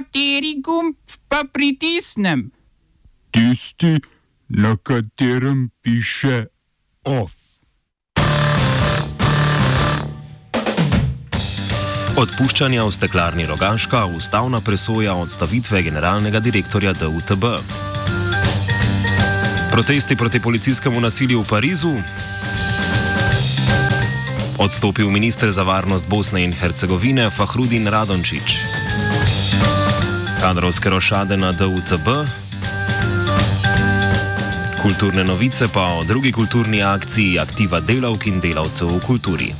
Kateri gumb pa pritisnem? Tisti, na katerem piše OF. Odpuščanja v steklarni Rogaška, ustavna presoja odstavitve generalnega direktorja DUTB. Protesti proti policijskemu nasilju v Parizu. Odstopil minister za varnost Bosne in Hercegovine Fahrudin Radončič. Kadrovske rošade na DUTB. Kulturne novice pa o drugi kulturni akciji aktiva delavk in delavcev v kulturi.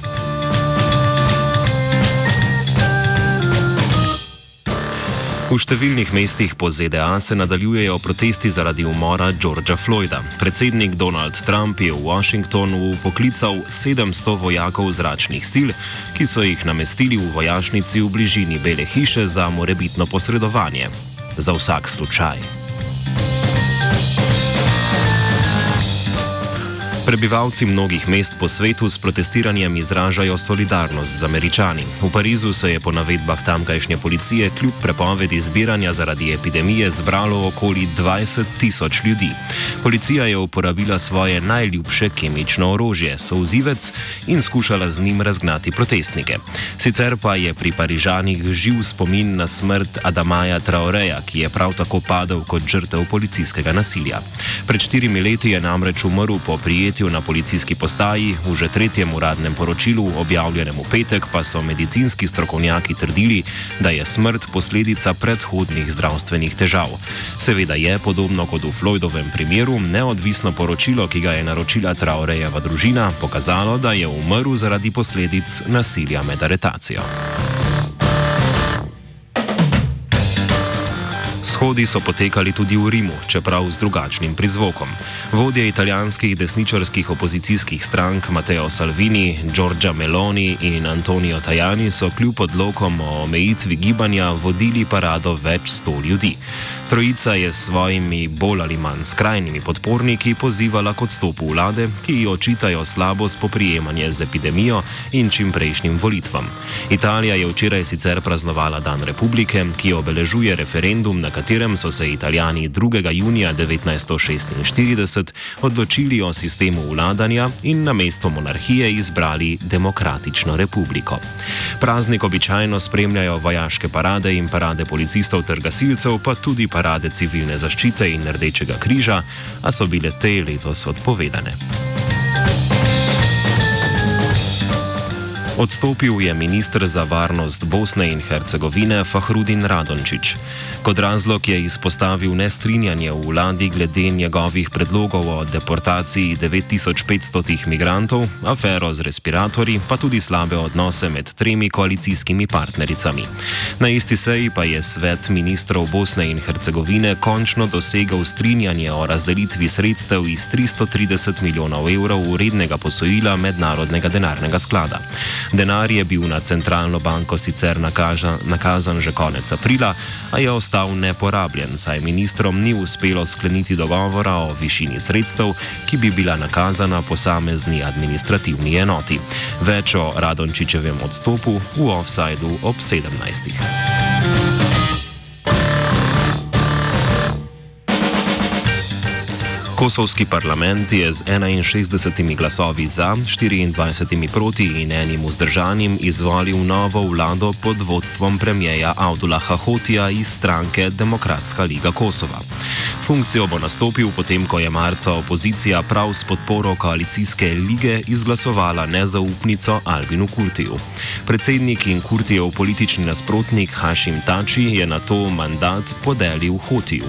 V številnih mestih po ZDA se nadaljujejo protesti zaradi umora Georgea Floyda. Predsednik Donald Trump je v Washingtonu poklical 700 vojakov zračnih sil, ki so jih namestili v vojašnici v bližini Bele hiše za morebitno posredovanje. Za vsak slučaj. Prebivalci mnogih mest po svetu s protestiranjem izražajo solidarnost z američani. V Parizu se je po navedbah tamkajšnje policije kljub prepovedi zbiranja zaradi epidemije zbralo okoli 20 tisoč ljudi. Policija je uporabila svoje najljubše kemično orožje, souzivec, in skušala z njim razgnati protestnike. Sicer pa je pri Parižanih živ spomin na smrt Adamaja Traoreja, ki je prav tako padel kot žrtev policijskega nasilja. Pred štirimi leti je namreč umrl po prijetju prijetju na policijski postaji, v že tretjem uradnem poročilu, objavljenem v petek, pa so medicinski strokovnjaki trdili, da je smrt posledica predhodnih zdravstvenih težav. Seveda je, podobno kot v Floydovem primeru, neodvisno poročilo, ki ga je naročila Traorejeva družina, pokazalo, da je umrl zaradi posledic nasilja med aretacijo. Shodi so potekali tudi v Rimu, čeprav z drugačnim prizvokom. Vodje italijanskih desničarskih opozicijskih strank Matteo Salvini, Giorgia Meloni in Antonio Tajani so kljub odlokom o omejitvi gibanja vodili parado več sto ljudi. Trojica je s svojimi bolj ali manj skrajnimi podporniki pozivala k odstopu vlade, ki ji očitajo slabo spoprijemanje z epidemijo in čimprejšnjim volitvam. Italija je včeraj sicer praznovala Dan republike, ki obeležuje referendum, na so se Italijani 2. junija 1946 odločili o sistemu vladanja in na mesto monarhije izbrali demokratično republiko. Praznik običajno spremljajo vojaške parade in parade policistov ter gasilcev, pa tudi parade civilne zaščite in Rdečega križa, a so bile te letos odpovedane. Odstopil je ministr za varnost Bosne in Hercegovine Fahrudin Radončič. Kot razlog je izpostavil nestrinjanje v vladi glede njegovih predlogov o deportaciji 9500 migrantov, afero z respiratorji, pa tudi slabe odnose med tremi koalicijskimi partnericami. Na isti seji pa je svet ministrov Bosne in Hercegovine končno dosegel strinjanje o razdelitvi sredstev iz 330 milijonov evrov urednega posojila Mednarodnega denarnega sklada. Denar je bil na centralno banko sicer nakažan, nakazan že konec aprila, a je ostal neporabljen, saj ministrom ni uspelo skleniti dogovora o višini sredstev, ki bi bila nakazana posamezni administrativni enoti. Več o Radončičevem odstopu v offsajdu ob 17. Kosovski parlament je z 61 glasovi za, 24 proti in enim vzdržanim izvolil novo vlado pod vodstvom premijeja Audulaha Hotija iz stranke Demokratska liga Kosova. Funkcijo bo nastopil potem, ko je marca opozicija prav s podporo koalicijske lige izglasovala nezaupnico Albinu Kurtiju. Predsednik in Kurtijev politični nasprotnik Hašim Tači je na to mandat podelil Hotiju.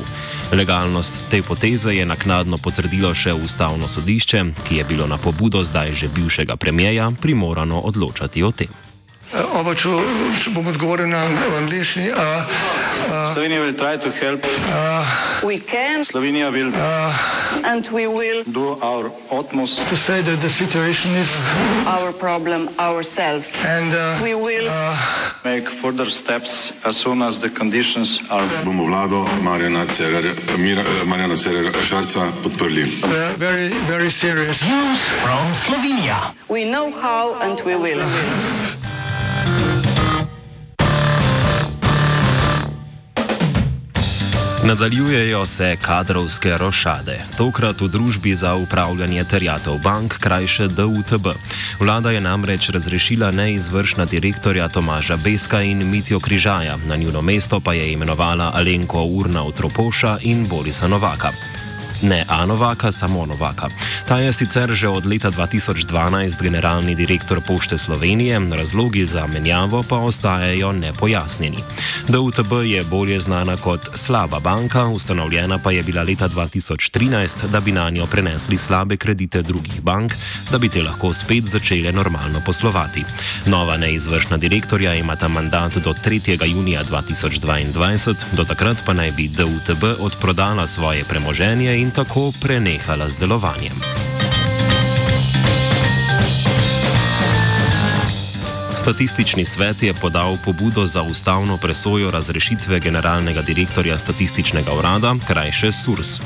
Legalnost te poteze je naknadno potrdilo še ustavno sodišče, ki je bilo na pobudo zdaj že bivšega premijeja primorano odločati o tem. Oba, če, če bom odgovoril na angliški. Slovenija bo poskušala pomagati. Slovenija bo naredila naš utmost, da bo rekla, da je situacija naš problem, naš sebe. In da bomo naredili nadaljnje korake, as soon as the conditions are. Bomo vlado Marjana Cererja, Marjana Cererja Šarca podprli. Zelo, zelo resno. Slovenija. We know how and we will. Nadaljujejo se kadrovske rošade, tokrat v družbi za upravljanje terjatov bank, krajše DUTB. Vlada je namreč razrešila neizvršna direktorja Tomaža Beska in Mitijo Križaja, na njuno mesto pa je imenovala Alenko Urna Utropoša in Borisa Novaka. Ne A Novaka, samo Novaka. Ta je sicer že od leta 2012 generalni direktor Pošte Slovenije, razlogi za menjavo pa ostajajo nepojasnjeni. DUTB je bolje znana kot slaba banka, ustanovljena pa je bila leta 2013, da bi na njo prenesli slabe kredite drugih bank, da bi te lahko spet začele normalno poslovati. Nova neizvršna direktorja imata mandat do 3. junija 2022, do takrat pa naj bi DUTB odprodala svoje premoženje in tako prenehala z delovanjem. Statistični svet je podal pobudo za ustavno presojo razrešitve generalnega direktorja statističnega urada, krajše SURS.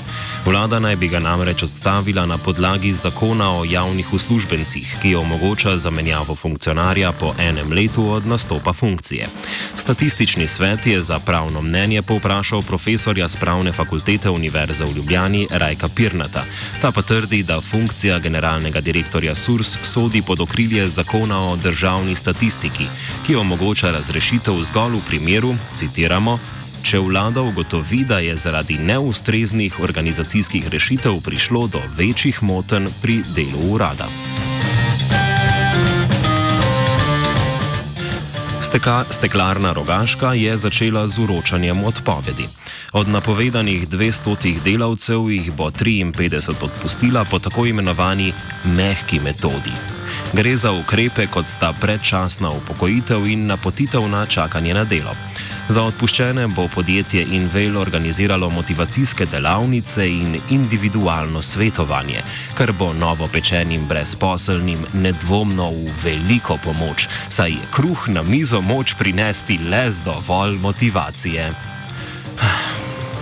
Vlada naj bi ga namreč odstavila na podlagi zakona o javnih uslužbencih, ki omogoča zamenjavo funkcionarja po enem letu od nastopa funkcije. Statistični svet je za pravno mnenje povprašal profesorja z pravne fakultete Univerze v Ljubljani Rajka Pirnata. Ta pa trdi, da funkcija generalnega direktorja SURS sodi pod okrilje zakona o državni statistiki ki omogoča razrešitev zgolj v primeru, citiramo, če vlada ugotovi, da je zaradi neustreznih organizacijskih rešitev prišlo do večjih motenj pri delu urada. Steka, steklarna Rogaška je začela z uročanjem odpovedi. Od napovedanih 200 delavcev jih bo 53 odpustila po tako imenovani mehki metodi. Gre za ukrepe, kot sta predčasna upokojitev in napotitev na čakanje na delo. Za odpuščene bo podjetje Invel organiziralo motivacijske delavnice in individualno svetovanje, kar bo novopečenim brezposelnim nedvomno v veliko pomoč, saj je kruh na mizo moč prinesti le z dovolj motivacije.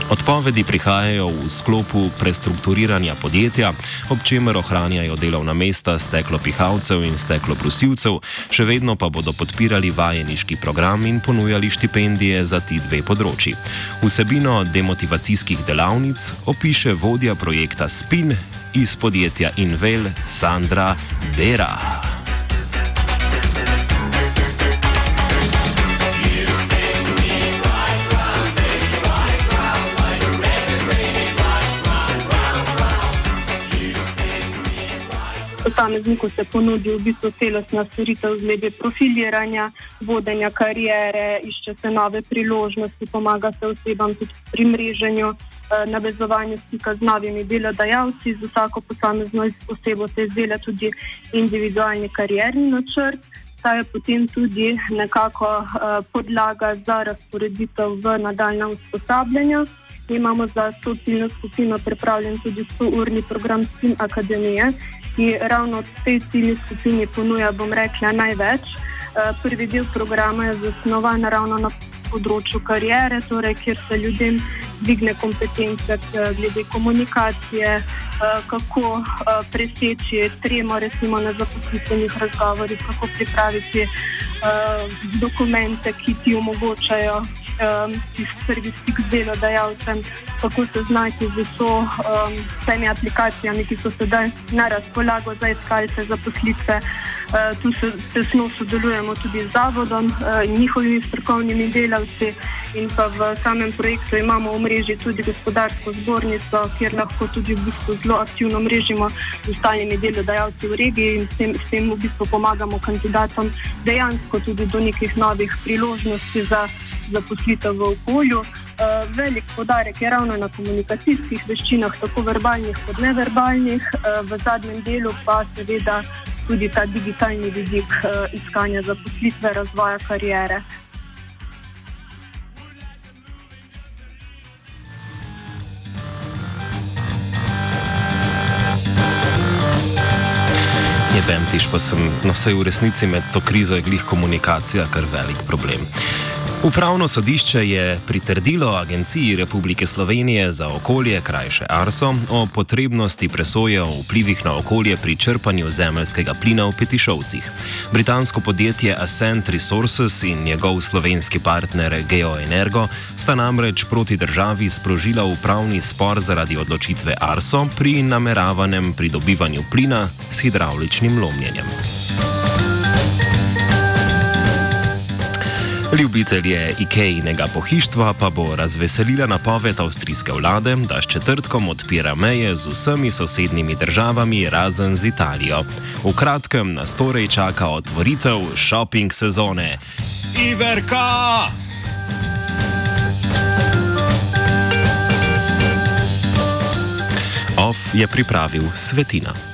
Odpovedi prihajajo v sklopu prestrukturiranja podjetja, ob čemer ohranjajo delovna mesta steklopihalcev in stekloprosilcev, še vedno pa bodo podpirali vajeniški program in ponujali štipendije za ti dve področji. Vsebino demotivacijskih delavnic opiše vodja projekta Spin iz podjetja Invel Sandra Bera. Posamezniku se ponudi v bistvu celostna storitev glede profiliranja, vodenja karijere, išče se nove priložnosti, pomaga se osebam tudi pri mreženju, eh, navezovanju stika z novimi delodajalci, z vsako posamezno osebo se izdela tudi individualni karierni načrt. Ta je potem tudi nekako uh, podlaga za razporeditev v nadaljna usposabljanja. Imamo za to ciljno skupino pripravljen tudi 100-urni program Spin Akademije, ki ravno tej ciljni skupini ponuja, bom rekla, največ. Eh, prvi del programa je zasnovan ravno na področju karijere, torej, kjer se ljudem dvigne kompetence eh, glede komunikacije, eh, kako preseči tremo, recimo na zaposlitvenih razgovorih, kako pripraviti dokumente, ki ti omogočajo um, prvi stik z delodajalcem, kako se znajti z vsemi um, aplikacijami, ki so sedaj na razpolago za iskalce zaposlitve. Uh, tu se tesno sodelujemo tudi z zavodom uh, in njihovimi strokovnimi delavci. In pa v samem projektu imamo v mreži tudi gospodarsko zbornico, kjer lahko tudi v bistvu zelo aktivno mrežimo z ostalimi delodajalci v regiji in s tem, s tem v bistvu pomagamo kandidatom dejansko tudi do nekih novih priložnosti za zaposlitev v okolju. Uh, velik podarek je ravno na komunikacijskih veščinah, tako verbalnih kot neverbalnih, uh, v zadnjem delu pa seveda tudi ta digitalni vidik uh, iskanja zaposlitve, razvoja karijere. Je bem tiš, pa sem no, vsej v resnici med to krizo je glih komunikacija, kar velik problem. Upravno sodišče je pritrdilo Agenciji Republike Slovenije za okolje, krajše Arso, o potrebnosti presoje o vplivih na okolje pri črpanju zemeljskega plina v Petišovcih. Britansko podjetje Ascent Resources in njegov slovenski partner GeoEnergo sta namreč proti državi sprožila upravni spor zaradi odločitve Arso pri nameravanem pridobivanju plina s hidravličnim lomljenjem. Ljubitelje Ikejnega pohištva pa bo razveselila napoved avstrijske vlade, da s četrtkom odpira meje z vsemi sosednjimi državami, razen z Italijo. V kratkem nas torej čaka otvoritev šoping sezone. Iverka! Off je pripravil Svetina.